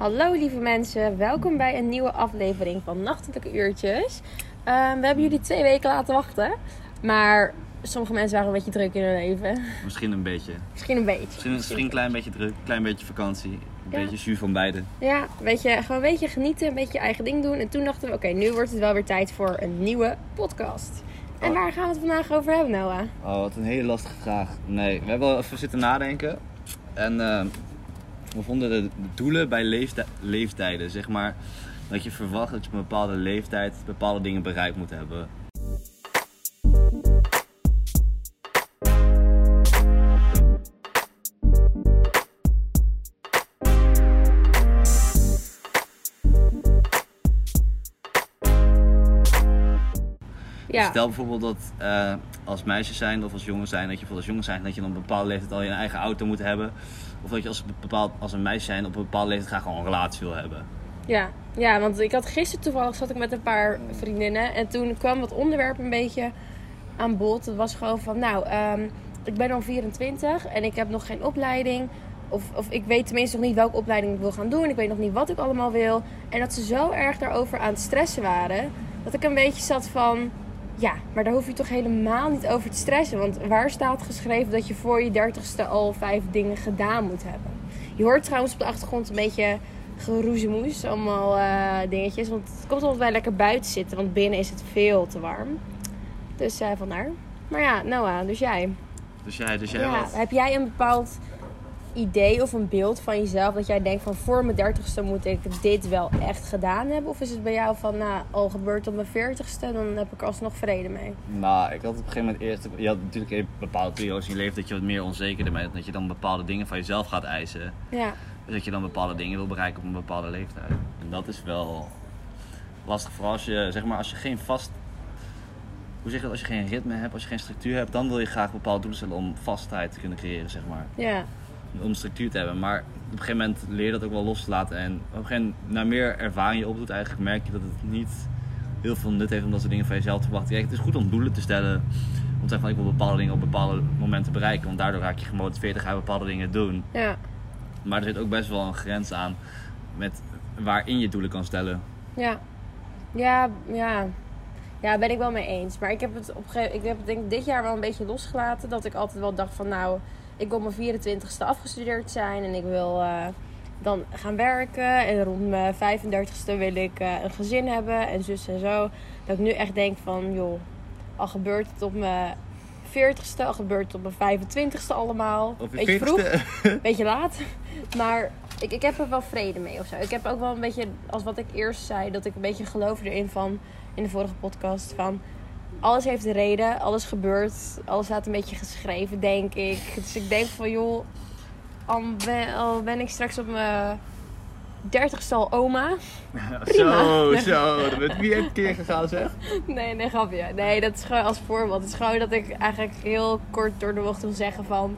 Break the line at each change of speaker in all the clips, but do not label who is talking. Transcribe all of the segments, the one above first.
Hallo lieve mensen, welkom bij een nieuwe aflevering van Nachtelijke Uurtjes. Ehm, we hebben jullie twee weken laten wachten, maar sommige mensen waren een beetje druk in hun leven.
Misschien een beetje.
Misschien een beetje.
Misschien, misschien een klein beetje druk, een klein beetje vakantie. Een
Ja.
beetje jus van beide.
Ja, weet je, gewoon een beetje genieten, een beetje je eigen ding doen. En toen dachten we, oké, nu wordt het wel weer tijd voor een nieuwe podcast. En
Oh.
waar gaan we het vandaag over hebben, Noah?
Oh, wat een hele lastige vraag. Nee, we hebben wel even zitten nadenken. En eh, we vonden de doelen bij leefti- leeftijden, zeg maar, dat je verwacht dat je op een bepaalde leeftijd bepaalde dingen bereikt moet hebben.
Ja,
Stel bijvoorbeeld dat eh, als meisjes zijn of als jongens zijn, dat je bijvoorbeeld als jongens zijn, dat je dan op een bepaalde leeftijd al je eigen auto moet hebben. Of dat je als, bepaald, als een meisje zijn op een bepaalde leeftijd graag al een relatie wil hebben.
ja, ja, want ik had gisteren toevallig zat ik met een paar vriendinnen. En toen kwam het onderwerp een beetje aan bod. Het was gewoon van, nou, ehm, ik ben al 24 en ik heb nog geen opleiding. Of, of ik weet tenminste nog niet welke opleiding ik wil gaan doen. Ik weet nog niet wat ik allemaal wil. En dat ze zo erg daarover aan het stressen waren. Dat ik een beetje zat van... Ja, maar daar hoef je toch helemaal niet over te stressen. Want waar staat geschreven dat je voor je dertigste al vijf dingen gedaan moet hebben? Je hoort trouwens op de achtergrond een beetje geroezemoes. Allemaal eh, dingetjes. Want het komt omdat wij lekker buiten zitten. Want binnen is het veel te warm. Dus eh vandaar. Maar ja, Noah, dus jij.
Dus jij, dus jij
Ja,
wat?
heb jij een bepaald idee of een beeld van jezelf dat jij denkt van voor mijn dertigste moet ik dit wel echt gedaan hebben? Of is het bij jou van nou, al gebeurt op mijn veertigste, dan heb ik alsnog vrede mee?
Nou, ik had op een gegeven moment eerst... Je had natuurlijk in bepaalde periodes in je leven dat je wat meer onzeker bent. Dat je dan bepaalde dingen van jezelf gaat eisen.
Ja,
Dus dat je dan bepaalde dingen wil bereiken op een bepaalde leeftijd. En dat is wel lastig. Vooral als je, zeg maar, als je geen vast... Hoe zeg je dat? Als je geen ritme hebt, als je geen structuur hebt... dan wil je graag bepaalde doelen stellen om vastheid te kunnen creëren, zeg maar.
ja,
Om structuur te hebben. Maar op een gegeven moment leer je dat ook wel los te laten. En op een gegeven moment, na meer ervaring je opdoet, eigenlijk merk je dat het niet heel veel nut heeft om dat soort dingen van jezelf te verwachten. Kijk, het is goed om doelen te stellen. Om te zeggen van ik wil bepaalde dingen op bepaalde momenten bereiken. Want daardoor raak je gemotiveerd en ga je bepaalde dingen doen.
ja,
Maar er zit ook best wel een grens aan met waarin je doelen kan stellen.
ja. Ja, ja. Ja, ben ik wel mee eens. Maar ik heb het op een gegeven ik heb het denk ik dit jaar wel een beetje losgelaten. Dat ik altijd wel dacht van nou, ik wil op mijn 24ste afgestudeerd zijn en ik wil eh, dan gaan werken. En rond mijn 35ste wil ik eh, een gezin hebben en zus en zo. Dat ik nu echt denk van joh, al gebeurt het op mijn 40ste, al gebeurt het op mijn 25ste allemaal.
Op
Beetje vroeg.
40ste
beetje laat. Maar ik, ik heb er wel vrede mee of zo. Ik heb ook wel een beetje, als wat ik eerst zei, dat ik een beetje geloofde erin van, in de vorige podcast, van alles heeft een reden, alles gebeurt, alles staat een beetje geschreven, denk ik. Dus ik denk van, joh, al ben, al ben ik straks op mijn dertigste al oma. Prima.
Zo, zo. Dat bent wie een keer gegaan zeg.
Nee, nee, grapje. Nee, dat is gewoon als voorbeeld. Het is gewoon dat ik eigenlijk heel kort door de bocht wil zeggen van...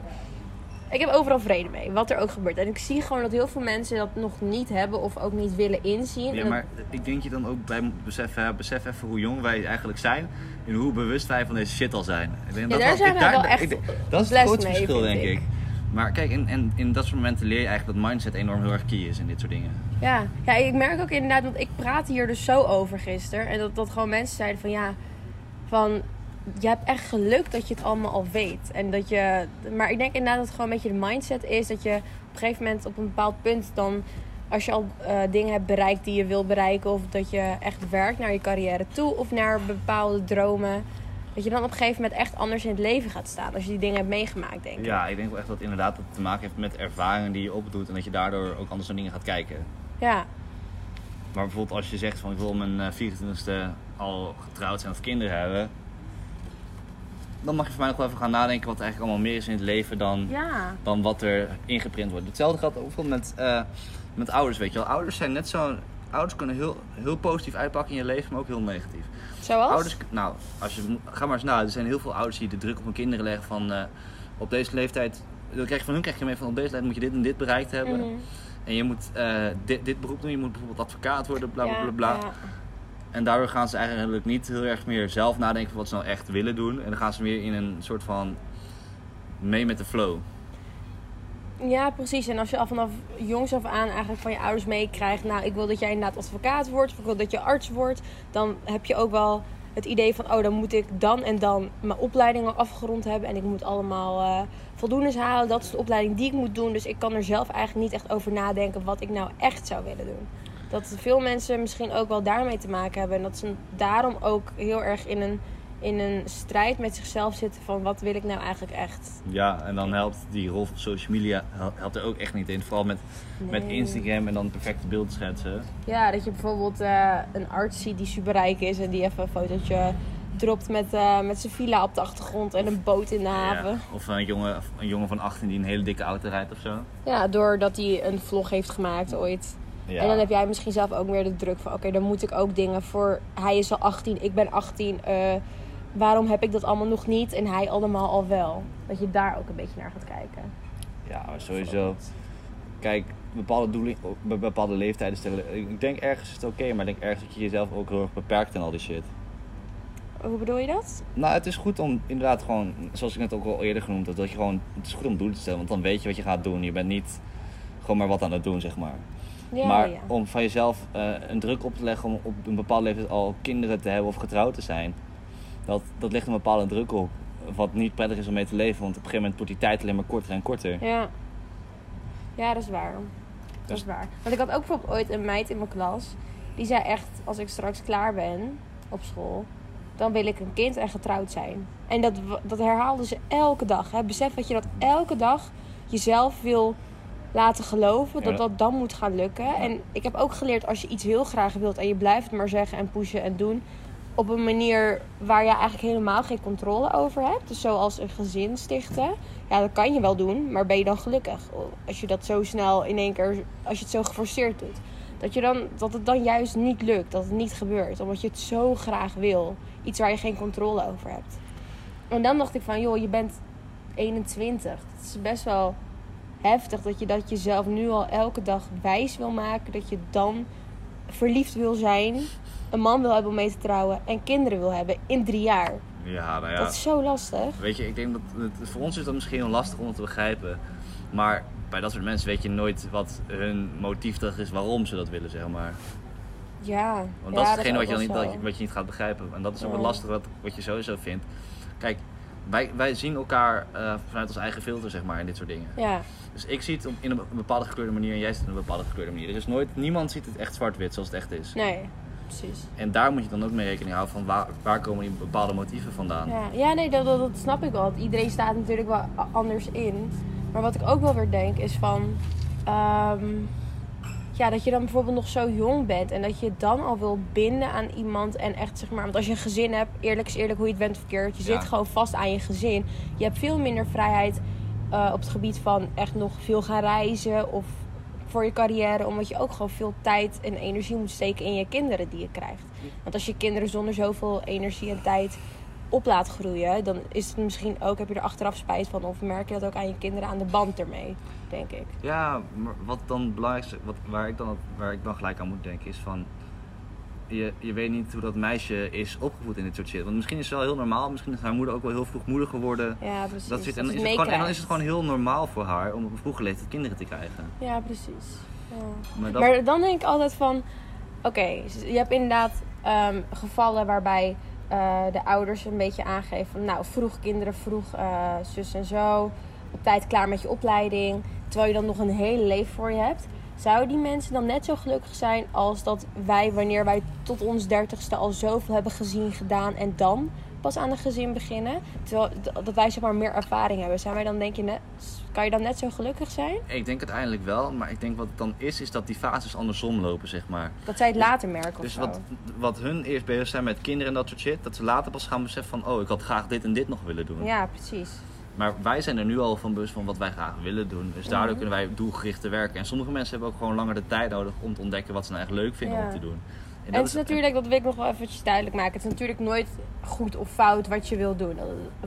Ik heb overal vrede mee, wat er ook gebeurt. En ik zie gewoon dat heel veel mensen dat nog niet hebben of ook niet willen inzien. En
Ja,
dat-
maar ik denk je dan ook bij beseffen, besef even hoe jong wij eigenlijk zijn. En hoe bewust wij van deze shit al zijn. Ik denk
Ja, daar
dat-
zijn
ik-
wij wel echt
ik Dat is het grootste
mee,
verschil, denk
ik.
ik. Maar kijk, in, in, in dat soort momenten leer je eigenlijk dat mindset enorm heel erg key is in dit soort dingen.
Ja. ja, ik merk ook inderdaad, want ik praat hier dus zo over gisteren. En dat, dat gewoon mensen zeiden van ja, van je hebt echt geluk dat je het allemaal al weet. En dat je, maar ik denk inderdaad dat het gewoon een beetje de mindset is. Dat je op een gegeven moment op een bepaald punt dan, als je al eh, dingen hebt bereikt die je wil bereiken. Of dat je echt werkt naar je carrière toe of naar bepaalde dromen. Dat je dan op een gegeven moment echt anders in het leven gaat staan. Als je die dingen hebt meegemaakt, denk ik.
Ja, ik denk wel echt dat inderdaad dat te maken heeft met ervaringen die je opdoet. En dat je daardoor ook anders naar dingen gaat kijken.
Ja,
Maar bijvoorbeeld als je zegt van ik wil mijn eh, 24ste al getrouwd zijn of kinderen hebben. Dan mag je voor mij nog wel even gaan nadenken wat er eigenlijk allemaal meer is in het leven dan,
ja.
dan wat er ingeprint wordt. Hetzelfde geldt ook met, eh, met ouders, weet je wel. Ouders zijn net zo... Ouders kunnen heel, heel positief uitpakken in je leven, maar ook heel negatief.
Zoals?
Ouders, nou, als je, ga maar eens na. Er zijn heel veel ouders die de druk op hun kinderen leggen van... eh, op deze leeftijd... Dan krijg je van hun krijg je mee van op deze leeftijd moet je dit en dit bereikt hebben.
Mhm.
En je moet eh, dit, dit beroep doen. Je moet bijvoorbeeld advocaat worden, bla bla bla. bla.
Ja, ja.
En daardoor gaan ze eigenlijk niet heel erg meer zelf nadenken wat ze nou echt willen doen. En dan gaan ze weer in een soort van mee met de flow.
Ja, precies. En als je al vanaf jongs af aan eigenlijk van je ouders meekrijgt... nou, ik wil dat jij inderdaad advocaat wordt... of ik wil dat je arts wordt... dan heb je ook wel het idee van... oh, dan moet ik dan en dan mijn opleidingen afgerond hebben... en ik moet allemaal voldoendes halen. Dat is de opleiding die ik moet doen. Dus ik kan er zelf eigenlijk niet echt over nadenken... wat ik nou echt zou willen doen. Dat veel mensen misschien ook wel daarmee te maken hebben... en dat ze daarom ook heel erg in een, in een strijd met zichzelf zitten... van wat wil ik nou eigenlijk echt...
Ja, en dan helpt die rol van social media hel- helpt er ook echt niet in. Vooral met, met. Instagram en dan perfecte beeld schetsen.
Ja, dat je bijvoorbeeld eh, een arts ziet die superrijk is en die even een fotootje dropt met, eh, met zijn villa op de achtergrond en een boot in de haven.
Ja. Of een jongen, een jongen van 18 die een hele dikke auto rijdt of zo.
Ja, doordat hij een vlog heeft gemaakt ooit.
Ja.
En dan heb jij misschien zelf ook meer de druk van... oké, dan moet ik ook dingen voor... hij is al 18, ik ben 18. eh, waarom heb ik dat allemaal nog niet en hij allemaal al wel? Dat je daar ook een beetje naar gaat kijken.
Ja, maar sowieso. Kijk, bepaalde doelen, bepaalde leeftijden stellen. Ik denk ergens is het oké, maar ik denk ergens dat je jezelf ook heel erg beperkt in al die shit.
Hoe bedoel je dat?
Nou, het is goed om inderdaad gewoon, zoals ik net ook al eerder genoemd heb, dat je gewoon, het is goed om doelen te stellen, want dan weet je wat je gaat doen. Je bent niet gewoon maar wat aan het doen, zeg maar.
Ja,
maar
ja.
om van jezelf eh, een druk op te leggen om op een bepaalde leeftijd al kinderen te hebben of getrouwd te zijn, dat, dat legt een bepaalde druk op. Wat niet prettig is om mee te leven, want op een gegeven moment wordt die tijd alleen maar korter en korter.
Ja. Ja, dat is waar. Dat
Dus-
is waar. Want ik had ook bijvoorbeeld ooit een meid in mijn klas. Die zei echt, als ik straks klaar ben op school, dan wil ik een kind en getrouwd zijn. En dat, dat herhaalde ze elke dag. Hè. Besef dat je dat elke dag jezelf wil laten geloven. Dat
Ja.
dat dan moet gaan lukken. En ik heb ook geleerd, als je iets heel graag wilt en je blijft maar zeggen en pushen en doen. Op een manier waar je eigenlijk helemaal geen controle over hebt. Dus zoals een gezin stichten. Ja, dat kan je wel doen, maar ben je dan gelukkig? Als je dat zo snel in één keer, als je het zo geforceerd doet. Dat, je dan, dat het dan juist niet lukt, dat het niet gebeurt. Omdat je het zo graag wil. Iets waar je geen controle over hebt. En dan dacht ik van, joh, je bent 21. Het is best wel heftig dat je dat jezelf nu al elke dag wijs wil maken. Dat je dan verliefd wil zijn, een man wil hebben om mee te trouwen en kinderen wil hebben in drie jaar.
Ja, nou ja.
Dat is zo lastig.
Weet je, ik denk dat het, voor ons is dat misschien heel lastig om het te begrijpen. Maar bij dat soort mensen weet je nooit wat hun motief toch is waarom ze dat willen, zeg maar.
Ja,
Want
ja,
dat is hetgene wat je, niet, wat je niet gaat begrijpen. En dat is ook
Ja.
wel lastig wat, wat je sowieso vindt. Kijk, wij, wij zien elkaar eh, vanuit ons eigen filter, zeg maar, in dit soort dingen.
Ja,
Dus ik zie het op, in een bepaalde gekleurde manier en jij ziet het op een bepaalde gekleurde manier. Er is nooit, niemand ziet het echt zwart-wit zoals het echt is.
nee, precies.
En daar moet je dan ook mee rekening houden van waar, waar komen die bepaalde motieven vandaan.
Ja, ja nee, dat, dat, dat snap ik wel. Iedereen staat natuurlijk wel anders in. Maar wat ik ook wel weer denk is van... ehm, ja, dat je dan bijvoorbeeld nog zo jong bent. En dat je dan al wil binden aan iemand. En echt zeg maar... Want als je een gezin hebt, eerlijk is eerlijk hoe je het bent verkeerd. Je
Ja.
zit gewoon vast aan je gezin. Je hebt veel minder vrijheid eh, op het gebied van echt nog veel gaan reizen. Of voor je carrière. Omdat je ook gewoon veel tijd en energie moet steken in je kinderen die je krijgt. Want als je kinderen zonder zoveel energie en tijd op laat groeien, dan is het misschien ook, heb je er achteraf spijt van. Of merk je dat ook aan je kinderen aan de band ermee, denk ik.
Ja, maar wat dan belangrijkste, wat, waar, ik dan, waar ik dan gelijk aan moet denken, is van. Je, je weet niet hoe dat meisje is opgevoed in dit soort shit. Want misschien is het wel heel normaal, misschien is haar moeder ook wel heel vroeg moeder geworden.
Ja, precies.
Dat zit, en, dan is het gewoon, en dan
meekrijgt.
is het gewoon heel normaal voor haar om op een vroege leeftijd kinderen te krijgen.
Ja, precies. Ja.
Maar dat,
Maar dan denk ik altijd van, oké, je hebt inderdaad ehm, gevallen waarbij eh, de ouders een beetje aangeven van, nou, vroeg kinderen, vroeg eh, zus en zo, op tijd klaar met je opleiding, terwijl je dan nog een hele leven voor je hebt. Zouden die mensen dan net zo gelukkig zijn als dat wij, wanneer wij tot ons dertigste al zoveel hebben gezien, gedaan en dan pas aan een gezin beginnen? Terwijl dat wij zeg maar meer ervaring hebben. Zijn wij dan, denk je, net, kan je dan net zo gelukkig zijn?
Ik denk uiteindelijk wel, maar ik denk wat het dan is, is dat die fases andersom lopen, zeg maar.
Dat zij het later merken
Dus wat, wat hun eerst bezig zijn met kinderen en dat soort shit, dat ze later pas gaan beseffen van, oh, ik had graag dit en dit nog willen doen.
Ja, precies.
Maar wij zijn er nu al van bewust van wat wij graag willen doen. Dus daardoor
Mhm.
kunnen wij doelgericht te werken. En sommige mensen hebben ook gewoon langer de tijd nodig om te ontdekken wat ze nou echt leuk vinden
Ja.
om te doen.
En, het is natuurlijk, dat wil ik nog wel eventjes duidelijk maken. Het is natuurlijk nooit goed of fout wat je wil doen.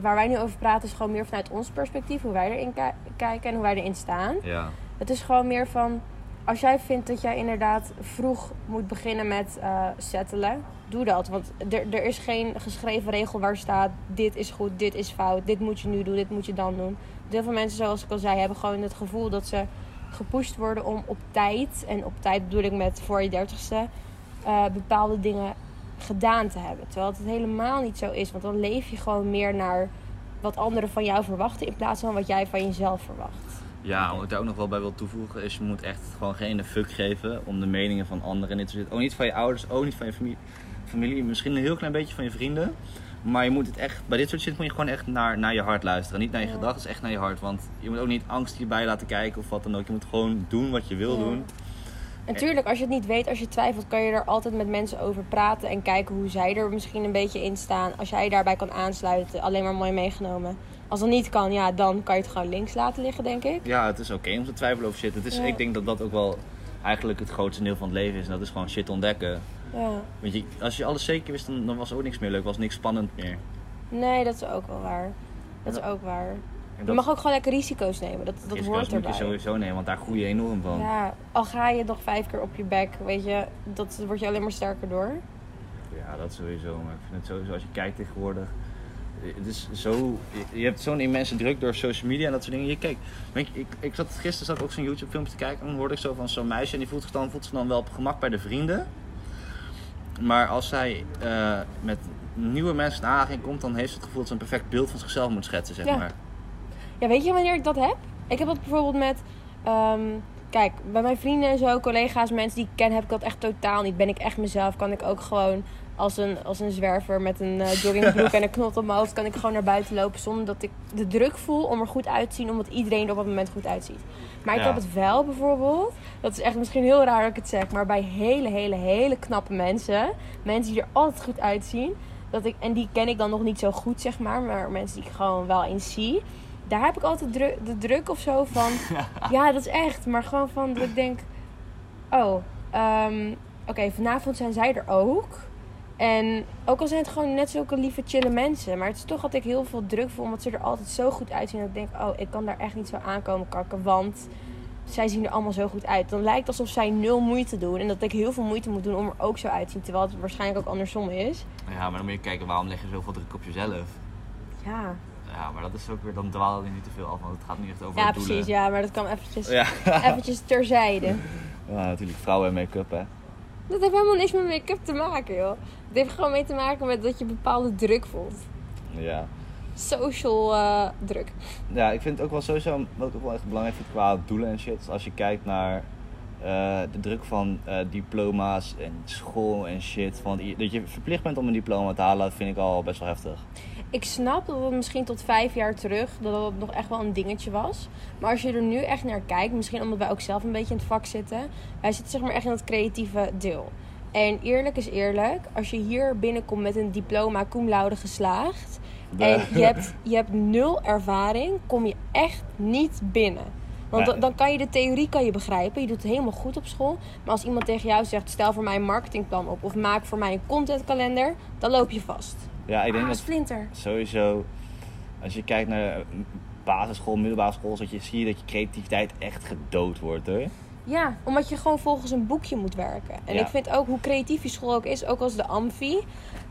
Waar wij nu over praten is gewoon meer vanuit ons perspectief. Hoe wij erin ki- kijken en hoe wij erin staan.
Ja.
Het is gewoon meer van... Als jij vindt dat jij inderdaad vroeg moet beginnen met eh settelen, doe dat. Want er, er is geen geschreven regel waar staat: dit is goed, dit is fout, dit moet je nu doen, dit moet je dan doen. heel veel mensen, zoals ik al zei, hebben gewoon het gevoel dat ze gepusht worden om op tijd, en op tijd bedoel ik met voor je dertigste, eh, bepaalde dingen gedaan te hebben. Terwijl het helemaal niet zo is. Want dan leef je gewoon meer naar wat anderen van jou verwachten in plaats van wat jij van jezelf verwacht.
Ja, wat ik daar ook nog wel bij wil toevoegen is, je moet echt gewoon geen fuck geven om de meningen van anderen. En dit soort, ook niet van je ouders, ook niet van je familie, familie, misschien een heel klein beetje van je vrienden. Maar je moet het echt, bij dit soort shit moet je gewoon echt naar, naar je hart luisteren. Niet naar je
Ja.
gedachten, echt naar je hart. Want je moet ook niet angst hierbij laten kijken of wat dan ook. Je moet gewoon doen wat je wil
Ja.
doen.
En tuurlijk, als je het niet weet, als je twijfelt, kan je er altijd met mensen over praten en kijken hoe zij er misschien een beetje in staan. Als jij daarbij kan aansluiten, alleen maar mooi meegenomen. Als dat niet kan, ja, dan kan je het gewoon links laten liggen, denk ik.
Ja, het is oké om te twijfelen over shit. Het is,
Ja.
Ik denk dat dat ook wel eigenlijk het grootste deel van het leven is. En dat is gewoon shit ontdekken.
Ja.
Want je, als je alles zeker wist, dan, dan was ook niks meer leuk. Was niks spannend meer.
Nee, dat is ook wel waar. Dat is ook waar. Je mag ook gewoon lekker risico's nemen. Dat, dat
risico's
hoort
moet je
erbij.
sowieso nemen, want daar groei je enorm van.
Ja, al ga je nog vijf keer op je bek, weet je, dat word je alleen maar sterker door.
Ja, dat sowieso. Maar ik vind het sowieso, als je kijkt tegenwoordig. Het is zo, je- hebt zo'n immense druk door social media en dat soort dingen. Je kijkt, je, ik, ik zat, gisteren zat ik ook zo'n YouTube filmpje te kijken en dan hoorde ik zo van zo'n meisje en die voelt zich dan, voelt zich dan wel op gemak bij de vrienden. Maar als zij eh, met nieuwe mensen in aanraking komt, dan heeft ze het gevoel dat ze een perfect beeld van zichzelf moet schetsen, zeg
Ja.
maar.
Ja, weet je wanneer ik dat heb? Ik heb dat bijvoorbeeld met. ehm, kijk, bij mijn vrienden en zo, collega's, mensen die ik ken, heb ik dat echt totaal niet. Ben ik echt mezelf? Kan ik ook gewoon als een, als een zwerver met een eh, joggingbroek en een knot op mijn hoofd, kan ik gewoon naar buiten lopen zonder dat ik de druk voel om er goed uit te zien, omdat iedereen er op dat moment goed uitziet. Maar ik
Ja.
heb het wel bijvoorbeeld, dat is echt misschien heel raar dat ik het zeg, maar bij hele, hele, hele knappe mensen, mensen die er altijd goed uitzien, dat ik, en die ken ik dan nog niet zo goed, zeg maar, maar mensen die ik gewoon wel eens zie. Daar heb ik altijd dru- de druk of zo van. ja, dat is echt. Maar gewoon van dat ik denk. Oh, ehm, oké, vanavond zijn zij er ook. En ook al zijn het gewoon net zulke lieve, chille mensen. Maar het is toch dat ik heel veel druk voel. Omdat ze er altijd zo goed uitzien. Dat ik denk, oh, ik kan daar echt niet zo aankomen kakken. Want zij zien er allemaal zo goed uit. Dan lijkt het alsof zij nul moeite doen. En dat ik heel veel moeite moet doen om er ook zo uit te zien. Terwijl het waarschijnlijk ook andersom is.
Ja, maar dan moet je kijken waarom leg je zoveel druk op jezelf.
Ja,
Ja, maar dat is ook weer, dan dwalen we niet te veel af, want het gaat niet echt over
ja
doelen.
precies. Ja, maar dat kan eventjes,
Ja.
eventjes terzijde.
ja, natuurlijk vrouwen en make-up, hè.
Dat heeft helemaal niks met make-up te maken, joh. Het heeft gewoon mee te maken met dat je bepaalde druk voelt.
Ja.
Social eh, druk.
Ja, ik vind het ook wel sowieso, wat ik ook wel echt belangrijk vind qua doelen en shit. Als je kijkt naar eh, de druk van eh, diploma's en school en shit. Van, i- dat je verplicht bent om een diploma te halen, dat vind ik al best wel heftig.
Ik snap dat het misschien tot vijf jaar terug dat dat nog echt wel een dingetje was. Maar als je er nu echt naar kijkt, misschien omdat wij ook zelf een beetje in het vak zitten. Wij zitten zeg maar echt in het creatieve deel. En eerlijk is eerlijk, als je hier binnenkomt met een diploma cum laude geslaagd. En je hebt, je hebt nul ervaring, kom je echt niet binnen. Want dan, dan kan je de theorie kan je begrijpen. Je doet het helemaal goed op school. Maar als iemand tegen jou zegt, stel voor mij een marketingplan op. Of maak voor mij een contentkalender. Dan loop je vast.
Ja, ik denk
ah,
dat
splinter.
sowieso, als je kijkt naar eh, basisschool, middelbare school, dat je, zie je dat je creativiteit echt gedood wordt hoor.
Ja, omdat je gewoon volgens een boekje moet werken. En
Ja.
ik vind ook hoe creatief je school ook is, ook als de amfi.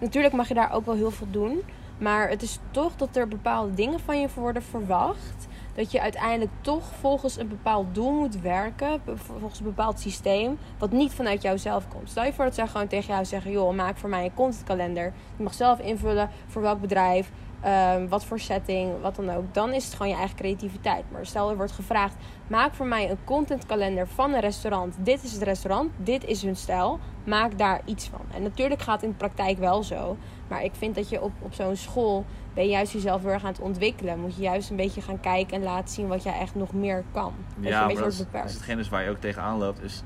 Natuurlijk mag je daar ook wel heel veel doen. Maar het is toch dat er bepaalde dingen van je worden verwacht. Dat je uiteindelijk toch volgens een bepaald doel moet werken. Volgens een bepaald systeem. Wat niet vanuit jouzelf komt. Stel je voor dat zij gewoon tegen jou zeggen: joh, maak voor mij een contentkalender. Je mag zelf invullen voor welk bedrijf. Ehm, wat voor setting, wat dan ook. Dan is het gewoon je eigen creativiteit. Maar stel er wordt gevraagd: maak voor mij een contentkalender van een restaurant. Dit is het restaurant, dit is hun stijl. Maak daar iets van. En natuurlijk gaat het in de praktijk wel zo. Maar ik vind dat je op, op zo'n school ben je juist jezelf weer aan het ontwikkelen. Moet je juist een beetje gaan kijken en laten zien wat jij echt nog meer kan. Dat je
Ja,
een
maar dat is, dat is hetgeen is waar je ook tegenaan loopt. Is,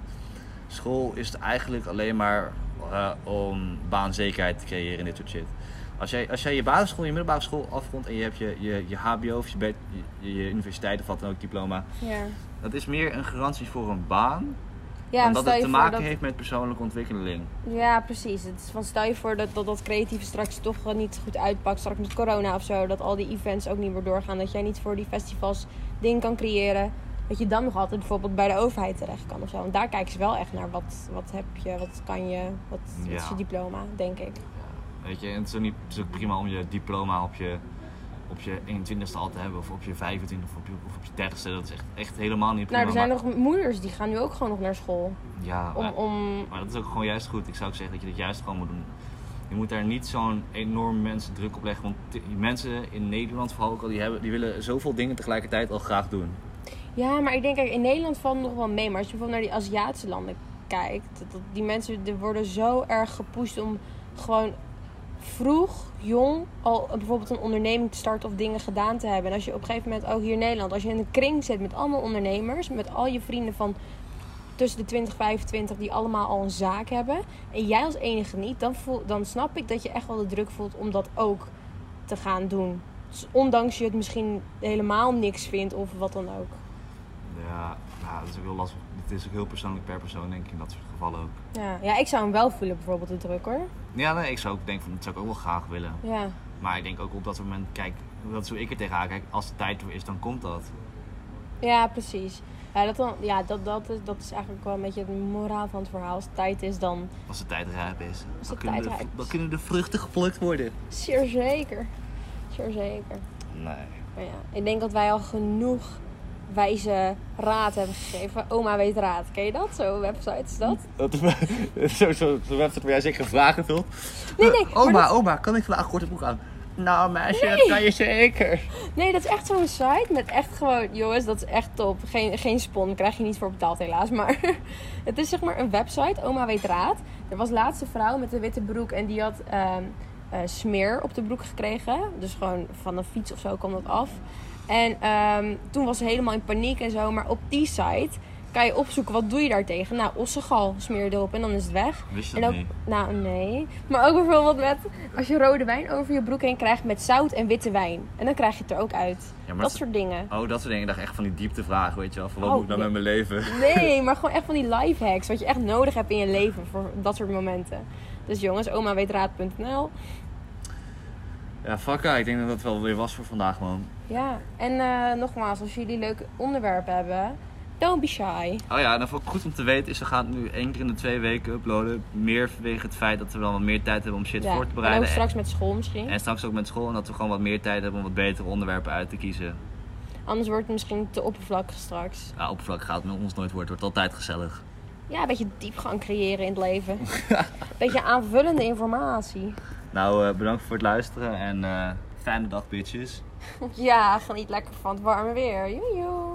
school is eigenlijk alleen maar eh, om baanzekerheid te creëren in dit soort shit. Als jij, als jij je basisschool, je middelbare school afrondt en je hebt je, je, je HBO of je, je, je universiteit of wat dan ook diploma.
Ja,
Dat is meer een garantie voor een baan.
ja
dan dat
stel
het te maken
dat-
heeft met persoonlijke ontwikkeling.
Ja, precies. Het is van stel je voor dat, dat dat creatieve straks toch niet goed uitpakt. Straks met corona of zo. Dat al die events ook niet meer doorgaan. Dat jij niet voor die festivals dingen kan creëren. Dat je dan nog altijd bijvoorbeeld bij de overheid terecht kan of zo. Want daar kijken ze wel echt naar. Wat, wat heb je, wat kan je, wat, wat is je diploma, denk ik.
Weet je, en het is ook, niet, het is ook prima om je diploma op je op je 21ste al te hebben, of op je 25 of op je, of op je 30ste. Dat is echt, echt helemaal niet
Nou,
prima.
er zijn
maar,
nog moeders die gaan nu ook gewoon nog naar school.
ja,
Om,
maar,
om...
maar dat is ook gewoon juist goed. Ik zou ook zeggen dat je dat juist gewoon moet doen. Je moet daar niet zo'n enorm mensen druk op leggen. Want die mensen in Nederland vooral ook al, die, hebben, die willen zoveel dingen tegelijkertijd al graag doen.
Ja, maar ik denk, kijk, in Nederland valt nog wel mee. Maar als je bijvoorbeeld naar die Aziatische landen kijkt, dat, dat die mensen die worden zo erg gepusht om gewoon vroeg, jong, al bijvoorbeeld een onderneming te starten of dingen gedaan te hebben. En als je op een gegeven moment ook hier in Nederland, als je in een kring zit met allemaal ondernemers, met al je vrienden van tussen de 20 en 25 die allemaal al een zaak hebben, en jij als enige niet, dan, voel, dan snap ik dat je echt wel de druk voelt om dat ook te gaan doen. Dus ondanks je het misschien helemaal niks vindt of wat dan ook.
Ja, ja, dat is ook heel lastig. Het is ook heel persoonlijk per persoon, denk ik, in dat soort gevallen ook.
Ja, ja, ik zou hem wel voelen, bijvoorbeeld de druk hoor.
Ja, nee, ik zou ook denken van, dat zou ik ook wel graag willen.
Ja,
Maar ik denk ook op dat moment, kijk, dat is hoe ik er tegenaan kijk. Als de tijd er is, dan komt dat.
ja precies. Ja, dat, dan, ja dat, dat, is, dat is eigenlijk wel een beetje het moraal van het verhaal. Als het tijd is, dan
Als de tijd rijp is.
Als
Dan
de
kunnen,
tijd
de,
rijp is.
dan kunnen de vruchten geplukt worden.
zeer zeker. Zeer zeker.
Nee.
Maar ja, ik denk dat wij al genoeg wijze raad hebben gegeven. Oma weet raad. Ken je dat? Zo'n website is dat?
Zo'n zo, zo website waar jij zeker vragen vult.
Nee, nee. maar
Oma,
dat-
oma, kan ik vandaag korte broek aan? Nou meisje,
Nee.
dat kan je zeker.
Nee, dat is echt zo'n site met echt gewoon, jongens, dat is echt top. Geen, geen spon, krijg je niet voor betaald helaas. Maar het is zeg maar een website, oma weet raad. Er was laatst een vrouw met een witte broek en die had ehm, eh, smeer op de broek gekregen. Dus gewoon van een fiets of zo kwam dat af. En ehm, toen was ze helemaal in paniek en zo. Maar op die site kan je opzoeken, wat doe je daartegen? Nou, ossegal smeer je erop en dan is het weg.
Wist je
En
dat
ook,
niet?
nou nee. Maar ook bijvoorbeeld met, als je rode wijn over je broek heen krijgt met zout en witte wijn. En dan krijg je het er ook uit.
Ja, maar
dat
dat-
soort dingen.
Oh, dat soort dingen. Ik dacht echt van die dieptevragen, weet je wel. Van wat
Oh,
moet ik nou met mijn leven?
Nee, maar gewoon echt van die life hacks. Wat je echt nodig hebt in je leven voor dat soort momenten. Dus jongens, omaweetraad.nl.
Ja, fuck ik denk dat dat wel weer was voor vandaag, man.
Ja, en eh, nogmaals, als jullie leuke onderwerpen hebben, don't be shy.
Oh ja, en dan ook goed om te weten is, we gaan het nu één keer in de twee weken uploaden. Meer vanwege het feit dat we dan wat meer tijd hebben om shit
Ja,
voor te
en
bereiden.
ook straks met school misschien.
En straks ook met school. En dat we gewoon wat meer tijd hebben om wat betere onderwerpen uit te kiezen.
Anders wordt het misschien te oppervlakkig straks.
Ja, oppervlak gaat het met ons nooit worden. Het wordt altijd gezellig.
Ja, een beetje diepgang creëren in het leven. Een beetje aanvullende informatie.
Nou, eh, bedankt voor het luisteren en eh, fijne dag, bitches.
Ja, geniet lekker van het warme weer. Joejoe.